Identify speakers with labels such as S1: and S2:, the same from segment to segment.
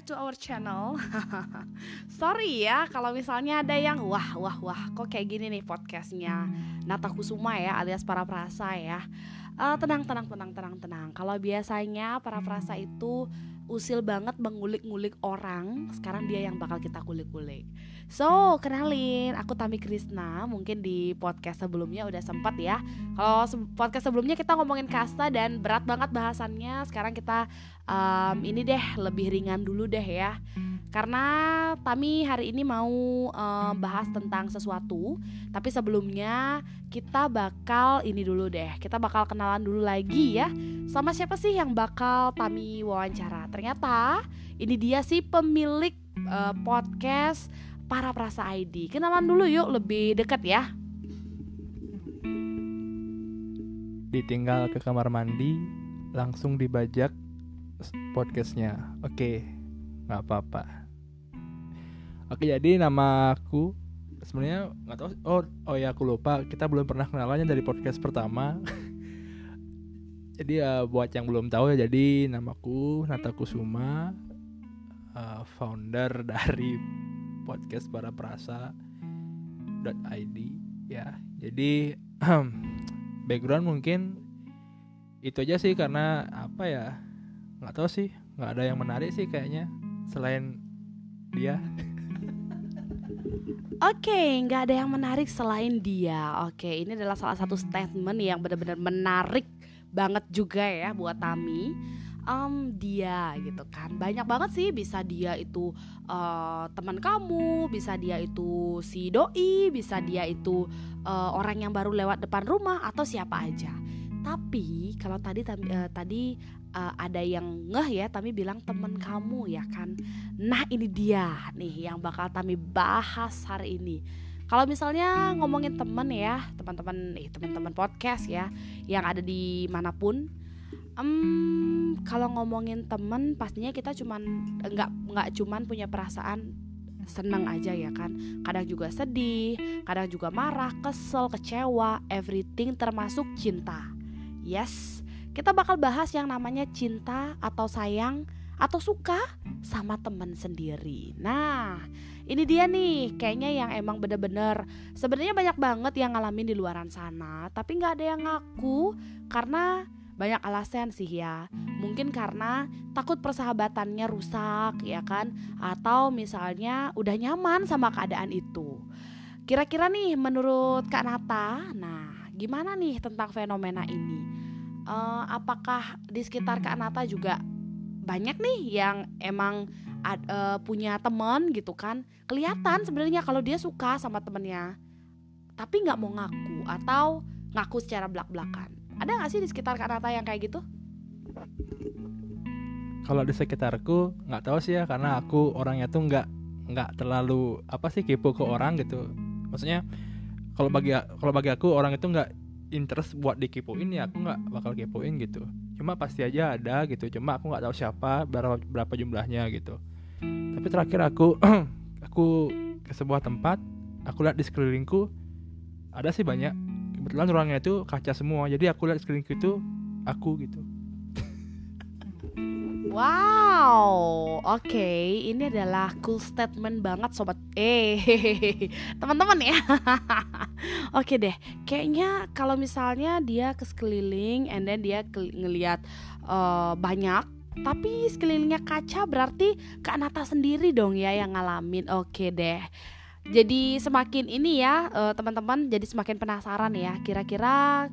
S1: back to our channel. Sorry ya kalau misalnya ada yang wah wah wah kok kayak gini nih podcastnya Nata Kusuma ya alias para perasa ya. Uh, tenang tenang tenang tenang tenang. Kalau biasanya para perasa itu usil banget mengulik-ngulik orang, sekarang dia yang bakal kita kulik-kulik. So, kenalin, aku Tami Krisna. Mungkin di podcast sebelumnya udah sempat ya. Kalau podcast sebelumnya kita ngomongin kasta dan berat banget bahasannya. Sekarang kita um, ini deh lebih ringan dulu deh ya. Karena Tami hari ini mau um, bahas tentang sesuatu, tapi sebelumnya kita bakal ini dulu deh. Kita bakal kenalan dulu lagi ya. Sama siapa sih yang bakal Tami wawancara? Ternyata ini dia sih pemilik uh, podcast para perasa ID. Kenalan dulu yuk lebih dekat ya.
S2: Ditinggal ke kamar mandi, langsung dibajak podcastnya. Oke, nggak apa-apa. Oke, jadi nama aku sebenarnya nggak tahu. Oh, oh ya aku lupa. Kita belum pernah kenalannya dari podcast pertama. jadi uh, buat yang belum tahu ya, jadi namaku Nata Kusuma, uh, founder dari podcast para perasa .id ya jadi background mungkin itu aja sih karena apa ya nggak tahu sih nggak ada yang menarik sih kayaknya selain dia?
S1: Oke, okay, nggak ada yang menarik selain dia. Oke, okay, ini adalah salah satu statement yang benar-benar menarik banget juga ya buat Tami. Um, dia gitu kan. Banyak banget sih bisa dia itu uh, teman kamu bisa dia itu si doi bisa dia itu uh, orang yang baru lewat depan rumah atau siapa aja tapi kalau tadi uh, tadi uh, ada yang ngeh ya Tami bilang temen kamu ya kan. Nah ini dia nih yang bakal Tami bahas hari ini. Kalau misalnya ngomongin temen ya teman-teman eh teman-teman podcast ya yang ada di mana pun um, kalau ngomongin temen pastinya kita cuman nggak nggak cuman punya perasaan seneng aja ya kan. Kadang juga sedih kadang juga marah kesel kecewa everything termasuk cinta yes. Kita bakal bahas yang namanya cinta atau sayang atau suka sama temen sendiri. Nah ini dia nih kayaknya yang emang bener-bener sebenarnya banyak banget yang ngalamin di luaran sana tapi nggak ada yang ngaku karena banyak alasan sih ya. Mungkin karena takut persahabatannya rusak ya kan? Atau misalnya udah nyaman sama keadaan itu. Kira-kira nih menurut Kak Nata nah gimana nih tentang fenomena ini uh, apakah di sekitar Kak Nata juga banyak nih yang emang ad, uh, punya temen gitu kan kelihatan sebenarnya kalau dia suka sama temennya tapi nggak mau ngaku atau ngaku secara belak-belakan ada gak sih di sekitar Kak Nata yang kayak gitu?
S2: Kalau di sekitarku nggak tahu sih ya karena aku orangnya tuh nggak nggak terlalu apa sih kepo ke orang gitu. Maksudnya kalau bagi kalau bagi aku orang itu nggak interest buat dikepoin ya aku nggak bakal kepoin gitu. Cuma pasti aja ada gitu. Cuma aku nggak tahu siapa berapa berapa jumlahnya gitu. Tapi terakhir aku aku ke sebuah tempat aku lihat di sekelilingku ada sih banyak kebetulan ruangnya itu kaca semua jadi aku lihat sekelilingku itu aku gitu
S1: Wow, oke, okay. ini adalah cool statement banget sobat. Eh, teman-teman ya. oke okay deh, kayaknya kalau misalnya dia ke sekeliling, and then dia ngelihat uh, banyak, tapi sekelilingnya kaca berarti Kak Nata sendiri dong ya yang ngalamin. Oke deh jadi semakin ini ya uh, teman-teman jadi semakin penasaran ya kira-kira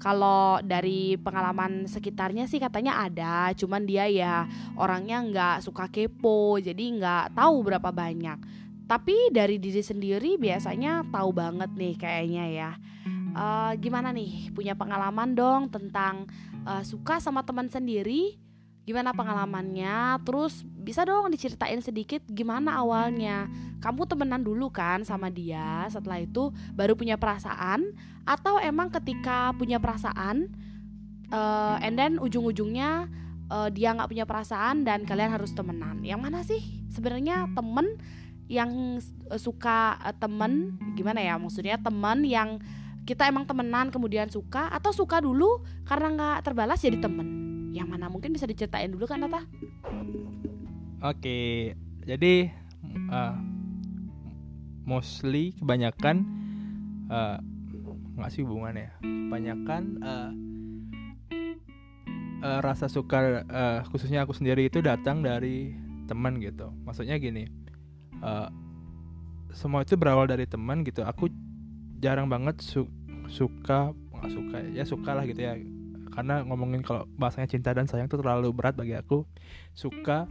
S1: kalau dari pengalaman sekitarnya sih katanya ada cuman dia ya orangnya nggak suka kepo jadi nggak tahu berapa banyak. Tapi dari diri sendiri biasanya tahu banget nih kayaknya ya. Uh, gimana nih? Punya pengalaman dong tentang uh, suka sama teman sendiri? Gimana pengalamannya? Terus bisa dong diceritain sedikit gimana awalnya. Kamu temenan dulu kan sama dia setelah itu baru punya perasaan? Atau emang ketika punya perasaan uh, and then ujung-ujungnya uh, dia nggak punya perasaan dan kalian harus temenan? Yang mana sih sebenarnya temen yang suka uh, temen? Gimana ya maksudnya? Temen yang kita emang temenan kemudian suka? Atau suka dulu karena nggak terbalas jadi temen? Yang mana? Mungkin bisa diceritain dulu kan Nata?
S2: Oke, jadi uh, mostly kebanyakan uh, nggak sih hubungannya. Kebanyakan uh, uh, rasa suka uh, khususnya aku sendiri itu datang dari teman gitu. Maksudnya gini, uh, semua itu berawal dari teman gitu. Aku jarang banget su suka nggak suka ya suka lah gitu ya karena ngomongin kalau bahasanya cinta dan sayang itu terlalu berat bagi aku. Suka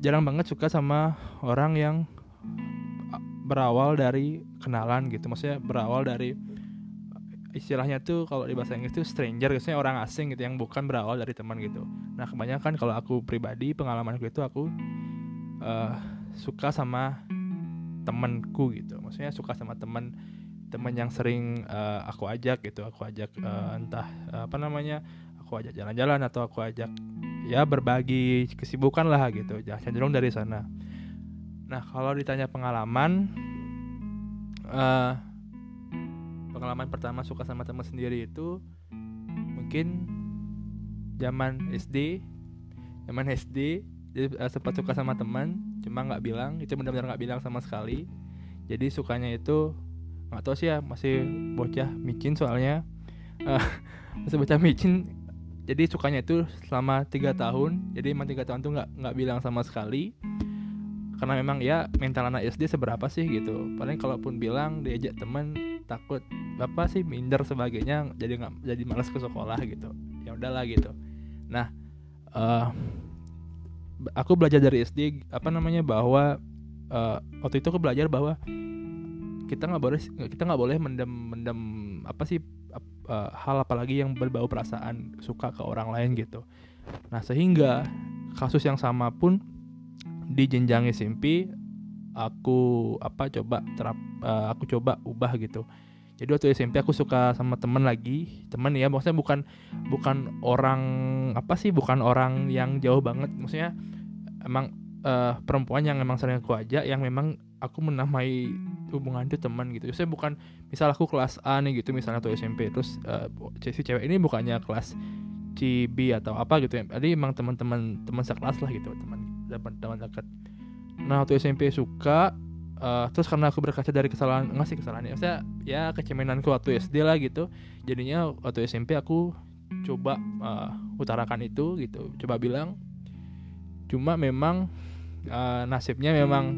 S2: jarang banget suka sama orang yang berawal dari kenalan gitu. Maksudnya berawal dari istilahnya tuh kalau di bahasa Inggris tuh stranger biasanya orang asing gitu yang bukan berawal dari teman gitu. Nah kebanyakan kalau aku pribadi pengalamanku itu aku uh, suka sama temanku gitu. Maksudnya suka sama teman teman yang sering uh, aku ajak gitu aku ajak uh, entah uh, apa namanya aku ajak jalan-jalan atau aku ajak ya berbagi kesibukan lah gitu cenderung dari sana. Nah kalau ditanya pengalaman uh, pengalaman pertama suka sama teman sendiri itu mungkin zaman SD zaman SD jadi uh, sempat suka sama teman cuma nggak bilang itu benar-benar nggak bilang sama sekali. Jadi sukanya itu nggak tahu sih ya masih bocah micin soalnya. Uh, masih bocah micin. Jadi sukanya itu selama tiga tahun. Jadi emang tiga tahun tuh nggak nggak bilang sama sekali. Karena memang ya mental anak SD seberapa sih gitu. Paling kalaupun bilang diajak temen takut apa sih minder sebagainya jadi nggak jadi malas ke sekolah gitu. Ya udahlah gitu. Nah uh, aku belajar dari SD apa namanya bahwa uh, waktu itu aku belajar bahwa kita nggak boleh kita nggak boleh mendem mendem apa sih uh, hal apalagi yang berbau perasaan suka ke orang lain gitu. Nah sehingga kasus yang sama pun di jenjang SMP aku apa coba terap uh, aku coba ubah gitu. Jadi waktu SMP aku suka sama temen lagi temen ya maksudnya bukan bukan orang apa sih bukan orang yang jauh banget. Maksudnya emang uh, perempuan yang emang sering aku ajak yang memang aku menamai hubungan itu teman gitu. Saya bukan misal aku kelas A nih gitu misalnya atau SMP terus uh, si cewek ini bukannya kelas C B atau apa gitu ya. Jadi emang teman-teman teman sekelas lah gitu, teman teman dekat. Nah, waktu SMP suka uh, terus karena aku berkaca dari kesalahan enggak sih kesalahan ya. Saya ya kecemenanku waktu SD lah gitu. Jadinya waktu SMP aku coba uh, utarakan itu gitu. Coba bilang cuma memang uh, nasibnya memang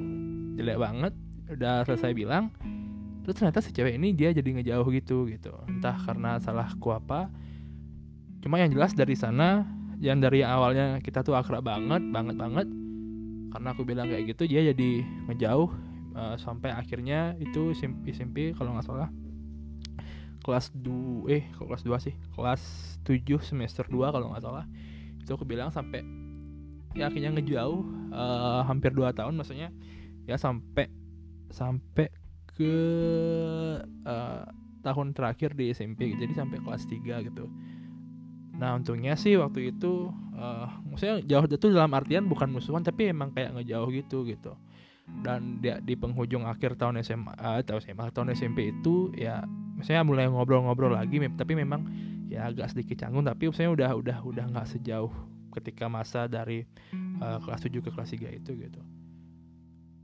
S2: jelek banget udah selesai bilang terus ternyata si cewek ini dia jadi ngejauh gitu gitu. Entah karena salahku apa. Cuma yang jelas dari sana yang dari awalnya kita tuh akrab banget banget banget. Karena aku bilang kayak gitu dia jadi ngejauh uh, sampai akhirnya itu SMP, SMP kalau nggak salah. Kelas 2 eh kelas 2 sih? Kelas 7 semester 2 kalau nggak salah. Itu aku bilang sampai ya akhirnya ngejauh uh, hampir 2 tahun maksudnya. Ya sampai sampai ke uh, tahun terakhir di SMP jadi sampai kelas 3 gitu. Nah untungnya sih waktu itu uh, maksudnya jauh itu dalam artian bukan musuhan tapi emang kayak ngejauh gitu gitu. Dan dia di penghujung akhir tahun SMA atau SMA tahun SMP itu ya misalnya mulai ngobrol-ngobrol lagi tapi memang ya agak sedikit canggung. Tapi misalnya udah udah udah nggak sejauh ketika masa dari uh, kelas 7 ke kelas 3 itu gitu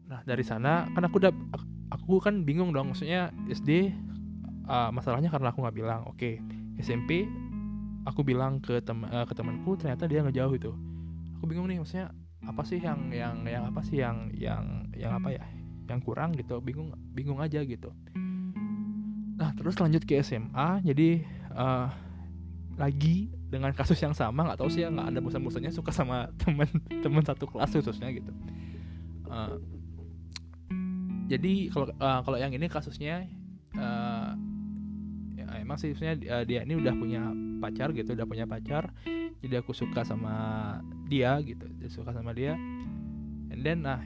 S2: nah dari sana kan aku udah aku kan bingung dong maksudnya SD uh, masalahnya karena aku nggak bilang oke. Okay, SMP aku bilang ke teman uh, ke temanku ternyata dia ngejauh itu. Aku bingung nih maksudnya apa sih yang yang yang apa sih yang yang yang apa ya yang kurang gitu bingung bingung aja gitu. Nah terus lanjut ke SMA jadi uh, lagi dengan kasus yang sama nggak tahu sih ya nggak ada bosan-bosannya suka sama teman teman satu kelas khususnya gitu. Uh, jadi kalau uh, kalau yang ini kasusnya uh, ya emang sih sebenarnya uh, dia ini udah punya pacar gitu udah punya pacar. Jadi aku suka sama dia gitu dia suka sama dia. And then nah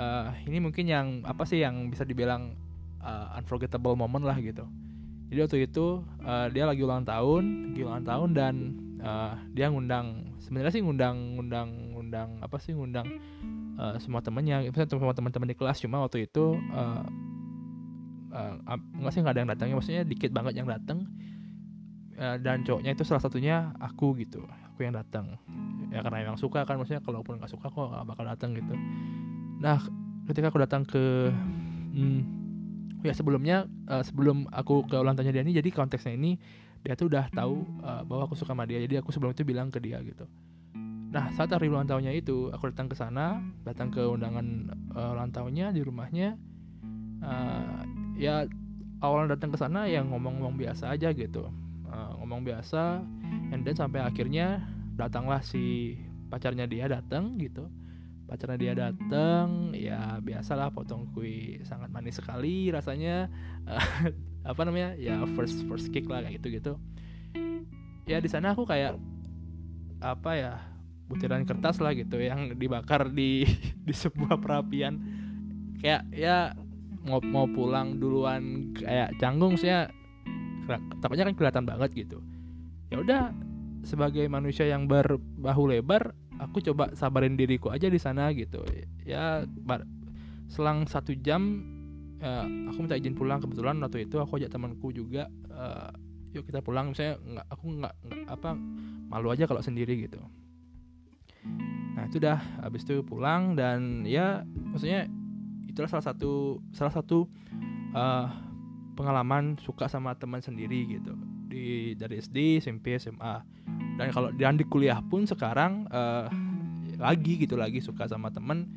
S2: uh, ini mungkin yang apa sih yang bisa dibilang uh, unforgettable moment lah gitu. Jadi waktu itu uh, dia lagi ulang tahun lagi ulang tahun dan uh, dia ngundang sebenarnya sih ngundang ngundang ngundang apa sih ngundang uh, semua temennya misalnya semua teman-teman di kelas cuma waktu itu uh, uh, nggak sih nggak ada yang datangnya maksudnya dikit banget yang datang. Uh, dan cowoknya itu salah satunya aku gitu aku yang datang. Ya karena emang suka kan maksudnya kalaupun nggak suka kok gak bakal datang gitu. Nah ketika aku datang ke hmm, ya sebelumnya uh, sebelum aku ke ulang tahunnya dia ini jadi konteksnya ini dia tuh udah tahu uh, bahwa aku suka sama dia. Jadi aku sebelum itu bilang ke dia gitu nah saat hari ulang tahunnya itu aku datang ke sana datang ke undangan uh, ulang tahunnya di rumahnya. Uh, ya awalnya datang ke sana yang ngomong-ngomong biasa aja gitu. Uh, ngomong biasa and then sampai akhirnya datanglah si pacarnya dia datang gitu. Pacarnya dia datang ya biasalah potong kue sangat manis sekali rasanya. Uh, apa namanya? Ya first first kick lah kayak gitu gitu ya di sana aku kayak apa ya butiran kertas lah gitu yang dibakar di di sebuah perapian. Kayak ya mau mau pulang duluan kayak canggung saya takutnya kan kelihatan banget gitu. Ya udah sebagai manusia yang berbahu lebar aku coba sabarin diriku aja di sana gitu. Ya selang satu jam ya, aku minta izin pulang. Kebetulan waktu itu aku ajak temanku juga uh, yuk kita pulang. Misalnya nggak aku nggak apa malu aja kalau sendiri gitu nah itu dah. Habis itu pulang dan ya maksudnya itulah salah satu salah satu uh, pengalaman suka sama teman sendiri gitu. Di dari SD SMP SMA dan kalau dan di kuliah pun sekarang uh, lagi gitu lagi suka sama temen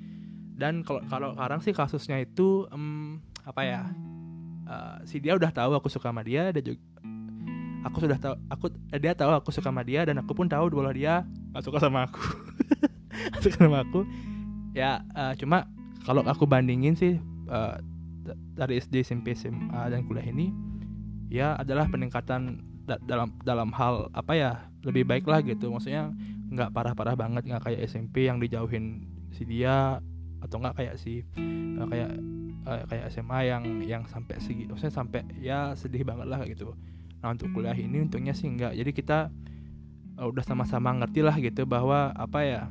S2: dan kalau kalau sekarang sih kasusnya itu um, apa ya uh, si dia udah tahu aku suka sama dia dan juga aku sudah tahu aku dia tahu aku suka sama dia dan aku pun tahu bahwa dia gak suka sama aku suka sama aku ya uh, cuma kalau aku bandingin sih uh, dari SD SMP SMA dan kuliah ini ya adalah peningkatan da dalam dalam hal apa ya lebih baik lah gitu. Maksudnya nggak parah-parah banget nggak kayak SMP yang dijauhin si dia atau nggak kayak si uh, kayak uh, kayak SMA yang yang sampai segi maksudnya sampai ya sedih banget lah gitu. Nah untuk kuliah ini untungnya sih enggak jadi kita uh, udah sama-sama ngerti lah gitu bahwa apa ya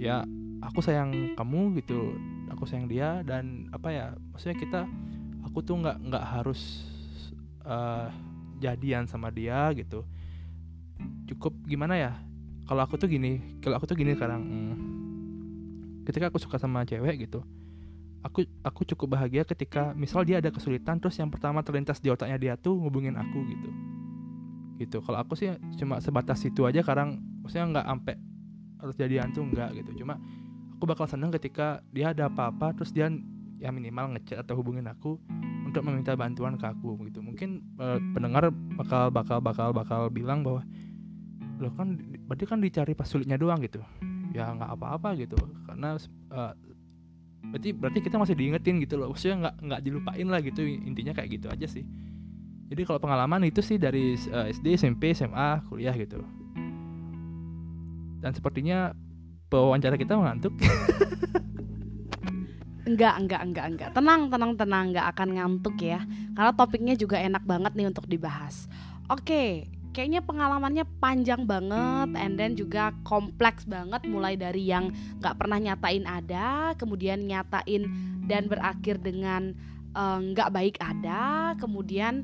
S2: ya aku sayang kamu gitu aku sayang dia dan apa ya maksudnya kita aku tuh nggak nggak harus uh, jadian sama dia gitu. Cukup gimana ya kalau aku tuh gini kalau aku tuh gini sekarang hmm, ketika aku suka sama cewek gitu aku aku cukup bahagia ketika misal dia ada kesulitan terus yang pertama terlintas di otaknya dia tuh ngubungin aku gitu. Gitu kalau aku sih cuma sebatas itu aja sekarang maksudnya nggak sampai harus jadian tuh nggak gitu. Cuma aku bakal seneng ketika dia ada apa-apa terus dia ya minimal ngechat atau hubungin aku untuk meminta bantuan ke aku gitu. Mungkin uh, pendengar bakal bakal bakal bakal bilang bahwa lo kan berarti kan dicari pas sulitnya doang gitu. Ya nggak apa-apa gitu. Karena uh, berarti berarti kita masih diingetin gitu loh. Maksudnya nggak nggak dilupain lah gitu. Intinya kayak gitu aja sih. Jadi kalau pengalaman itu sih dari uh, eh, SD SMP SMA kuliah gitu dan sepertinya pewawancara kita mengantuk.
S1: enggak, enggak, enggak, enggak. Tenang, tenang, tenang, enggak akan ngantuk ya. Karena topiknya juga enak banget nih untuk dibahas. Oke, kayaknya pengalamannya panjang banget and then juga kompleks banget mulai dari yang nggak pernah nyatain ada, kemudian nyatain dan berakhir dengan eh, nggak uh, baik ada, kemudian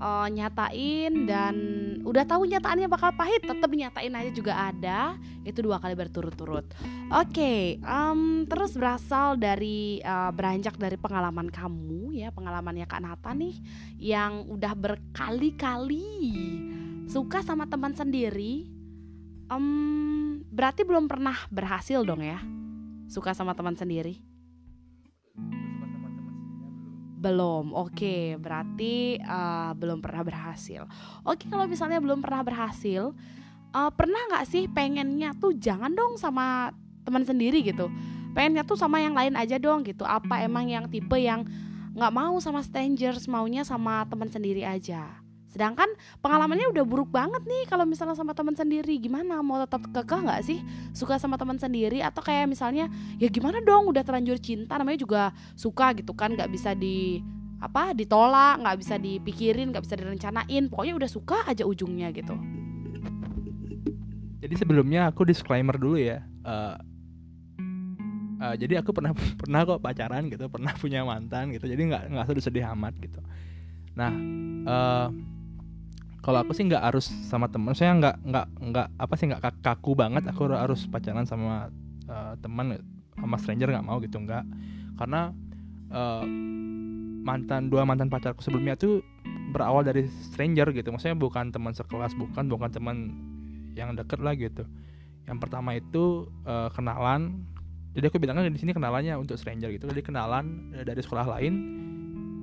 S1: uh, nyatain dan udah tahu nyataannya bakal pahit tetap nyatain aja juga ada. Itu dua kali berturut-turut. Oke okay, um, terus berasal dari uh, beranjak dari pengalaman kamu ya pengalamannya kak Nata nih yang udah berkali-kali suka sama teman sendiri. Um, berarti belum pernah berhasil dong ya suka sama teman sendiri belum, oke, okay, berarti uh, belum pernah berhasil. Oke, okay, kalau misalnya belum pernah berhasil, uh, pernah nggak sih pengennya tuh jangan dong sama teman sendiri gitu, pengennya tuh sama yang lain aja dong gitu. Apa emang yang tipe yang nggak mau sama strangers, maunya sama teman sendiri aja? Sedangkan pengalamannya udah buruk banget nih kalau misalnya sama teman sendiri. Gimana? Mau tetap kekeh nggak sih? Suka sama teman sendiri? Atau kayak misalnya ya gimana dong? Udah terlanjur cinta. Namanya juga suka gitu kan. Nggak bisa di apa ditolak nggak bisa dipikirin nggak bisa direncanain. Pokoknya udah suka aja ujungnya gitu.
S2: Jadi sebelumnya aku disclaimer dulu ya. Uh, uh, jadi aku pernah pernah kok pacaran gitu pernah punya mantan gitu. Jadi nggak nggak sedih sedih amat gitu. Nah uh, kalau aku sih nggak harus sama teman saya nggak nggak nggak apa sih nggak kaku banget aku harus pacaran sama uh, teman sama stranger nggak mau gitu nggak. Karena uh, mantan dua mantan pacarku sebelumnya tuh berawal dari stranger gitu maksudnya bukan teman sekelas bukan bukan teman yang deket lah gitu. Yang pertama itu uh, kenalan jadi aku bilangnya di sini kenalannya untuk stranger gitu jadi kenalan dari sekolah lain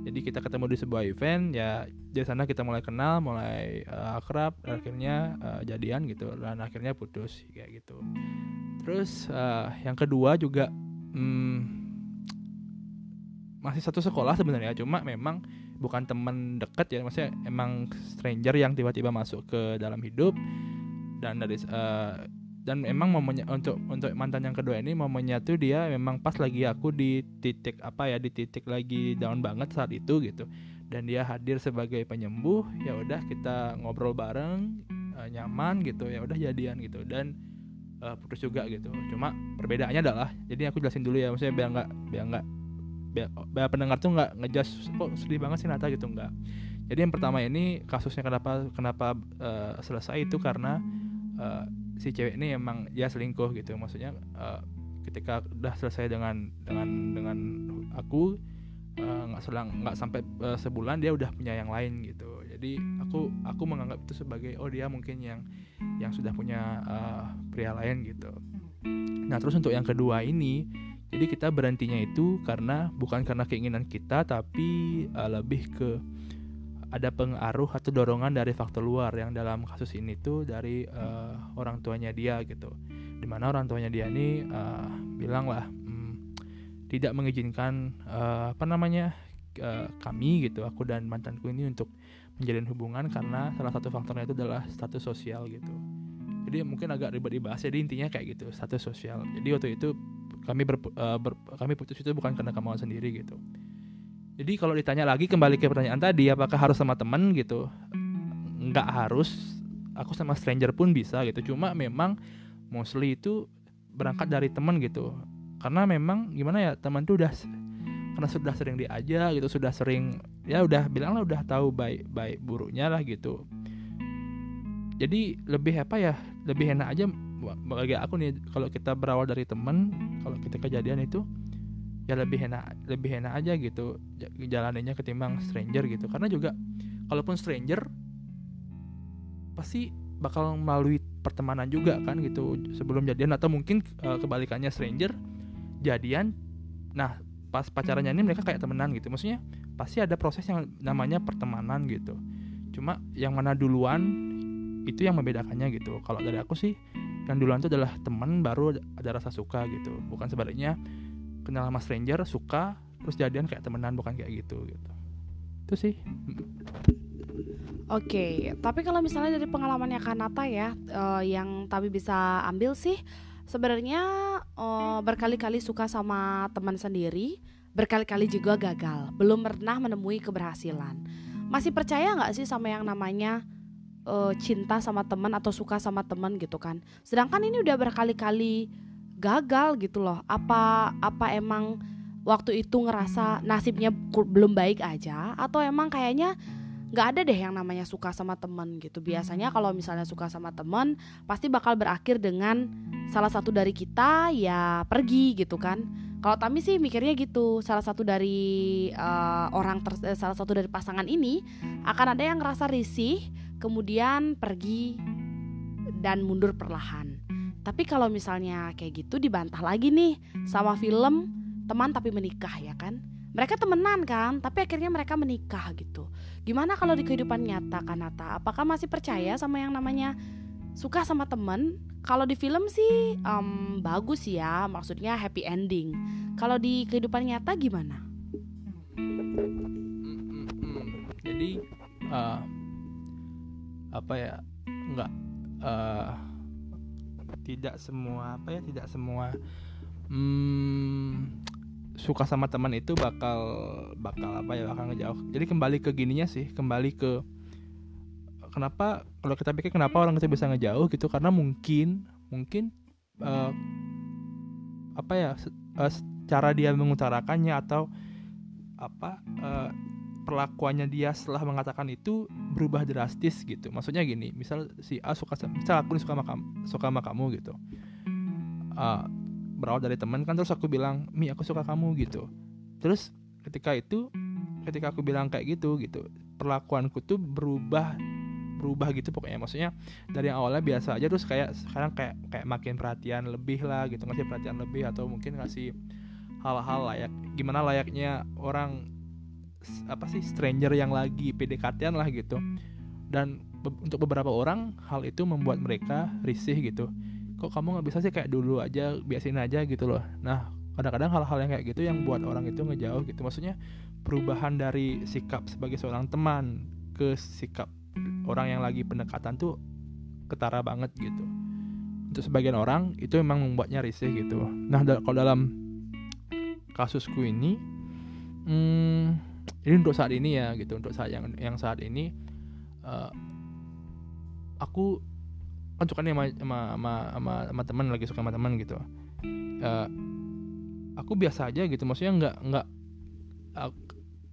S2: jadi kita ketemu di sebuah event ya di sana kita mulai kenal mulai uh, akrab akhirnya uh, jadian gitu dan akhirnya putus kayak gitu. Terus uh, yang kedua juga hmm, masih satu sekolah sebenarnya cuma memang bukan teman dekat ya maksudnya emang stranger yang tiba-tiba masuk ke dalam hidup dan dari uh, dan emang momennya untuk untuk mantan yang kedua ini momennya tuh dia memang pas lagi aku di titik apa ya di titik lagi down banget saat itu gitu. Dan dia hadir sebagai penyembuh ya udah kita ngobrol bareng uh, nyaman gitu ya udah jadian gitu. Dan uh, putus juga gitu. Cuma perbedaannya adalah jadi aku jelasin dulu ya maksudnya biar nggak biar nggak biar, biar pendengar tuh nggak ngejudge kok sedih banget sih Nata? gitu nggak. Jadi yang pertama ini kasusnya kenapa kenapa uh, selesai itu karena uh, si cewek ini emang ya selingkuh gitu. Maksudnya uh, ketika udah selesai dengan dengan dengan aku eh, nggak uh, selang nggak sampai uh, sebulan dia udah punya yang lain gitu. Jadi aku aku menganggap itu sebagai oh dia mungkin yang yang sudah punya uh, pria lain gitu. Nah terus untuk yang kedua ini jadi kita berhentinya itu karena bukan karena keinginan kita tapi uh, lebih ke ada pengaruh atau dorongan dari faktor luar yang dalam kasus ini tuh dari uh, orang tuanya dia gitu. Di mana orang tuanya dia ini uh, bilang lah hmm, tidak mengizinkan uh, apa namanya uh, kami gitu aku dan mantanku ini untuk menjalin hubungan karena salah satu faktornya itu adalah status sosial gitu. Jadi mungkin agak ribet dibahas jadi intinya kayak gitu status sosial. Jadi waktu itu kami ber, uh, ber, kami putus itu bukan karena kemauan sendiri gitu jadi kalau ditanya lagi kembali ke pertanyaan tadi, apakah harus sama temen gitu? Nggak harus. Aku sama stranger pun bisa gitu. Cuma memang mostly itu berangkat dari temen gitu. Karena memang gimana ya teman tuh udah karena sudah sering diajak gitu, sudah sering ya udah bilang lah udah tahu baik baik buruknya lah gitu. Jadi lebih apa ya? Lebih enak aja bagi aku nih kalau kita berawal dari temen, kalau kita kejadian itu ya lebih enak lebih enak aja gitu jalannya ketimbang stranger gitu. Karena juga kalaupun stranger pasti bakal melalui pertemanan juga kan gitu sebelum jadian atau mungkin uh, kebalikannya stranger jadian nah pas pacarannya ini mereka kayak temenan gitu. Maksudnya pasti ada proses yang namanya pertemanan gitu. Cuma yang mana duluan itu yang membedakannya gitu. Kalau dari aku sih yang duluan itu adalah teman baru ada rasa suka gitu. Bukan sebaliknya kenal sama stranger suka terus jadian kayak temenan bukan kayak gitu gitu itu sih
S1: Oke, okay, tapi kalau misalnya dari pengalamannya Kanata ya, uh, yang tapi bisa ambil sih, sebenarnya uh, berkali-kali suka sama teman sendiri, berkali-kali juga gagal, belum pernah menemui keberhasilan. Masih percaya nggak sih sama yang namanya uh, cinta sama teman atau suka sama teman gitu kan? Sedangkan ini udah berkali-kali gagal gitu loh. Apa apa emang waktu itu ngerasa nasibnya belum baik aja? Atau emang kayaknya nggak ada deh yang namanya suka sama temen gitu. Biasanya kalau misalnya suka sama temen pasti bakal berakhir dengan salah satu dari kita ya pergi gitu kan. Kalau Tami sih mikirnya gitu salah satu dari uh, orang ter, eh, salah satu dari pasangan ini akan ada yang ngerasa risih kemudian pergi dan mundur perlahan tapi kalau misalnya kayak gitu dibantah lagi nih sama film teman tapi menikah ya kan. Mereka temenan kan, tapi akhirnya mereka menikah gitu. Gimana kalau di kehidupan nyata Kanata? Apakah masih percaya sama yang namanya suka sama temen? Kalau di film sih um, bagus ya, maksudnya happy ending. Kalau di kehidupan nyata gimana?
S2: Jadi uh, apa ya? Enggak. Uh, tidak semua apa ya tidak semua hmm, suka sama teman itu bakal bakal apa ya bakal ngejauh. Jadi kembali ke gininya sih kembali ke kenapa kalau kita pikir kenapa orang kita bisa ngejauh gitu karena mungkin mungkin uh, apa ya uh, cara dia mengutarakannya atau apa uh, perlakuannya dia setelah mengatakan itu berubah drastis gitu. Maksudnya gini misal si A suka misal aku suka sama kamu suka sama kamu gitu. Uh, berawal dari teman kan terus aku bilang mi aku suka kamu gitu. Terus ketika itu ketika aku bilang kayak gitu gitu perlakuanku tuh berubah berubah gitu pokoknya. Maksudnya dari yang awalnya biasa aja terus kayak sekarang kayak kayak makin perhatian lebih lah gitu ngasih perhatian lebih atau mungkin ngasih hal-hal layak gimana layaknya orang apa sih stranger yang lagi PDKT-an lah gitu. Dan be untuk beberapa orang hal itu membuat mereka risih gitu. Kok kamu nggak bisa sih kayak dulu aja biasin aja gitu loh. Nah kadang-kadang hal-hal yang kayak gitu yang buat orang itu ngejauh gitu. Maksudnya perubahan dari sikap sebagai seorang teman ke sikap orang yang lagi pendekatan tuh ketara banget gitu. Untuk sebagian orang itu memang membuatnya risih gitu. Nah kalau dalam kasusku ini hmm, ini untuk saat ini ya gitu. Untuk saat yang yang saat ini uh, aku kan suka nih sama sama sama, sama, teman lagi suka sama teman gitu. Uh, aku biasa aja gitu. Maksudnya nggak nggak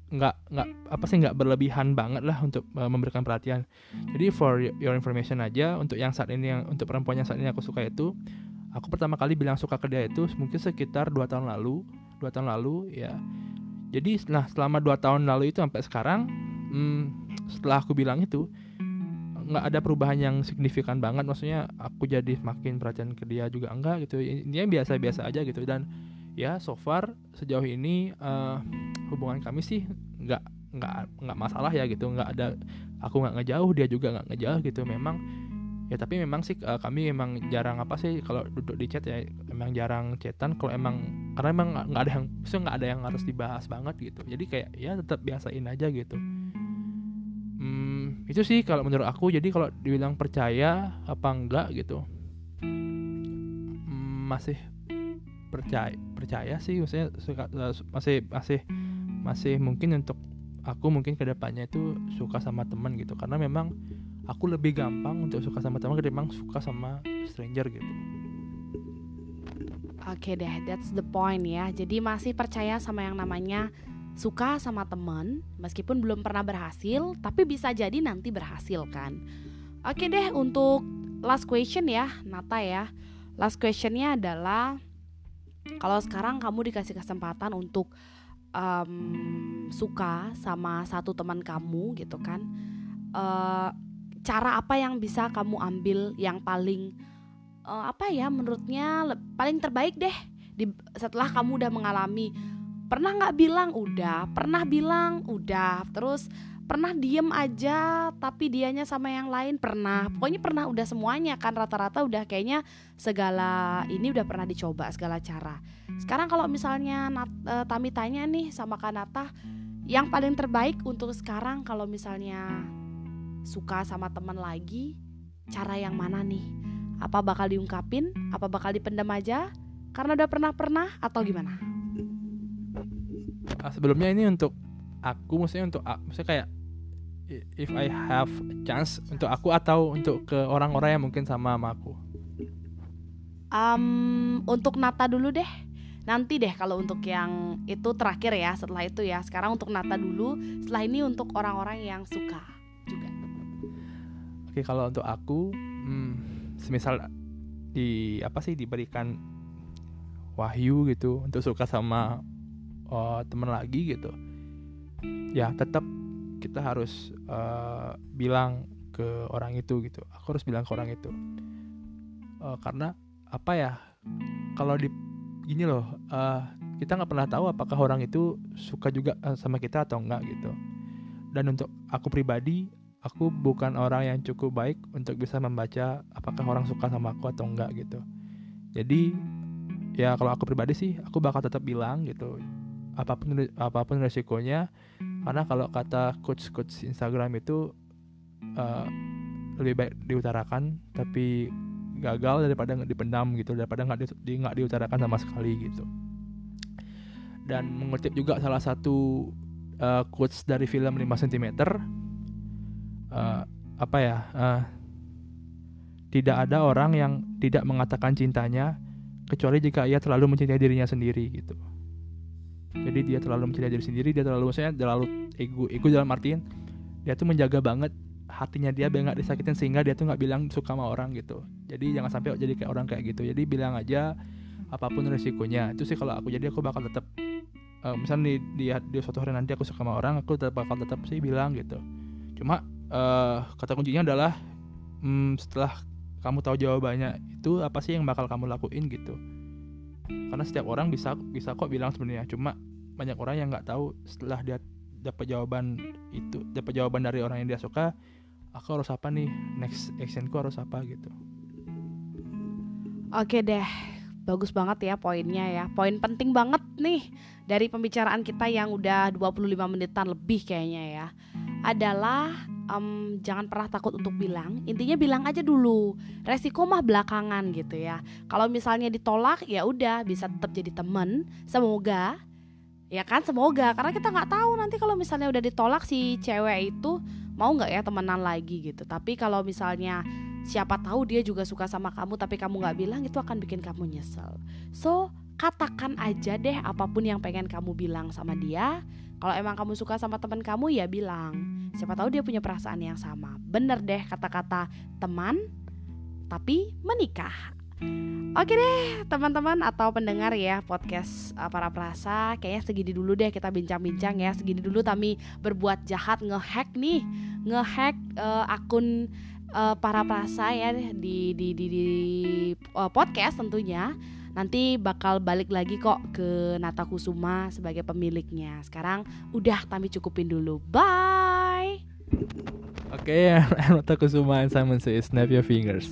S2: nggak nggak apa sih nggak berlebihan banget lah untuk uh, memberikan perhatian. Jadi for your information aja untuk yang saat ini yang untuk perempuan yang saat ini aku suka itu aku pertama kali bilang suka ke dia itu mungkin sekitar dua tahun lalu dua tahun lalu ya jadi nah selama dua tahun lalu itu sampai sekarang hmm, setelah aku bilang itu nggak ada perubahan yang signifikan banget. Maksudnya aku jadi makin perhatian ke dia juga enggak gitu. Intinya biasa-biasa aja gitu. Dan ya so far sejauh ini uh, hubungan kami sih nggak nggak nggak masalah ya gitu. Nggak ada aku nggak ngejauh dia juga nggak ngejauh gitu. Memang ya tapi memang sih uh, kami memang jarang apa sih kalau duduk di chat ya memang jarang chatan. Kalau emang karena emang nggak ada yang maksudnya nggak ada yang harus dibahas banget gitu. Jadi kayak ya tetap biasain aja gitu. Hmm, itu sih kalau menurut aku. Jadi kalau dibilang percaya apa enggak gitu. Hmm, masih percaya percaya sih. Maksudnya suka, uh, masih masih masih mungkin untuk aku mungkin ke depannya itu suka sama teman gitu. Karena memang aku lebih gampang untuk suka sama teman ketimbang suka sama stranger gitu.
S1: Oke okay deh, that's the point ya. Jadi masih percaya sama yang namanya suka sama teman, meskipun belum pernah berhasil, tapi bisa jadi nanti berhasil kan. Oke okay deh, untuk last question ya, Nata ya. Last questionnya adalah kalau sekarang kamu dikasih kesempatan untuk um, suka sama satu teman kamu gitu kan uh, cara apa yang bisa kamu ambil yang paling uh, apa ya menurutnya paling terbaik deh di, setelah kamu udah mengalami. Pernah nggak bilang udah. Pernah bilang udah. Terus pernah diem aja tapi dianya sama yang lain pernah. Pokoknya pernah udah semuanya kan rata-rata udah kayaknya segala ini udah pernah dicoba segala cara. Sekarang kalau misalnya Nat, uh, Tami tanya nih sama Kanata yang paling terbaik untuk sekarang kalau misalnya suka sama teman lagi cara yang mana nih apa bakal diungkapin apa bakal dipendam aja karena udah pernah pernah atau gimana
S2: ah, sebelumnya ini untuk aku maksudnya untuk maksudnya kayak if I have a chance untuk aku atau untuk ke orang-orang yang mungkin sama sama aku?
S1: Um, untuk Nata dulu deh. Nanti deh kalau untuk yang itu terakhir ya. Setelah itu ya. Sekarang untuk Nata dulu. Setelah ini untuk orang-orang yang suka juga.
S2: Oke kalau untuk aku, hmm, semisal di apa sih diberikan wahyu gitu untuk suka sama oh, teman lagi gitu, ya tetap kita harus uh, bilang ke orang itu gitu. Aku harus bilang ke orang itu uh, karena apa ya kalau di gini loh uh, kita nggak pernah tahu apakah orang itu suka juga uh, sama kita atau enggak gitu. Dan untuk aku pribadi aku bukan orang yang cukup baik untuk bisa membaca apakah orang suka sama aku atau enggak gitu. Jadi ya kalau aku pribadi sih aku bakal tetap bilang gitu apa pun apa pun resikonya. Karena kalau kata coach coach Instagram itu uh, lebih baik diutarakan tapi gagal daripada dipendam gitu daripada nggak di, nggak diutarakan sama sekali gitu. Dan mengutip juga salah satu uh, quotes dari film 5 cm uh, apa ya uh, tidak ada orang yang tidak mengatakan cintanya kecuali jika ia terlalu mencintai dirinya sendiri gitu. Jadi dia terlalu mencari diri sendiri dia terlalu maksudnya terlalu ego ego dalam artian dia tuh menjaga banget hatinya dia biar nggak disakitin sehingga dia tuh nggak bilang suka sama orang gitu. Jadi jangan sampai jadi kayak orang kayak gitu. Jadi bilang aja apa pun resikonya. Itu sih kalau aku. Jadi aku bakal tetap uh, misalnya di, di di suatu hari nanti aku suka sama orang aku tetap bakal tetap sih bilang gitu. Cuma uh, kata kuncinya adalah hmm, setelah kamu tahu jawabannya itu apa sih yang bakal kamu lakuin gitu karena setiap orang bisa bisa kok bilang sebenarnya cuma banyak orang yang nggak tahu setelah dia dapat jawaban itu dapat jawaban dari orang yang dia suka aku harus apa nih next actionku harus apa gitu
S1: Oke deh, bagus banget ya poinnya ya. Poin penting banget nih dari pembicaraan kita yang udah 25 menitan lebih kayaknya ya. Adalah um, jangan pernah takut untuk bilang. Intinya bilang aja dulu. Resiko mah belakangan gitu ya. Kalau misalnya ditolak ya udah bisa tetap jadi temen. Semoga ya kan semoga karena kita nggak tahu nanti kalau misalnya udah ditolak si cewek itu mau nggak ya temenan lagi gitu tapi kalau misalnya siapa tahu dia juga suka sama kamu tapi kamu nggak bilang itu akan bikin kamu nyesel so katakan aja deh apa pun yang pengen kamu bilang sama dia. Kalau emang kamu suka sama teman kamu ya bilang. Siapa tahu dia punya perasaan yang sama. Bener deh kata-kata teman tapi menikah. Oke deh teman-teman atau pendengar ya podcast uh, para perasa Kayaknya segini dulu deh kita bincang-bincang ya. Segini dulu kami berbuat jahat ngehack nih. Ngehack uh, akun uh, para perasa ya di di di, di uh, podcast tentunya nanti bakal balik lagi kok ke Nata Kusuma sebagai pemiliknya. Sekarang udah kami cukupin dulu. Bye.
S2: Oke, okay, Nata Kusuma and Simon says snap your fingers.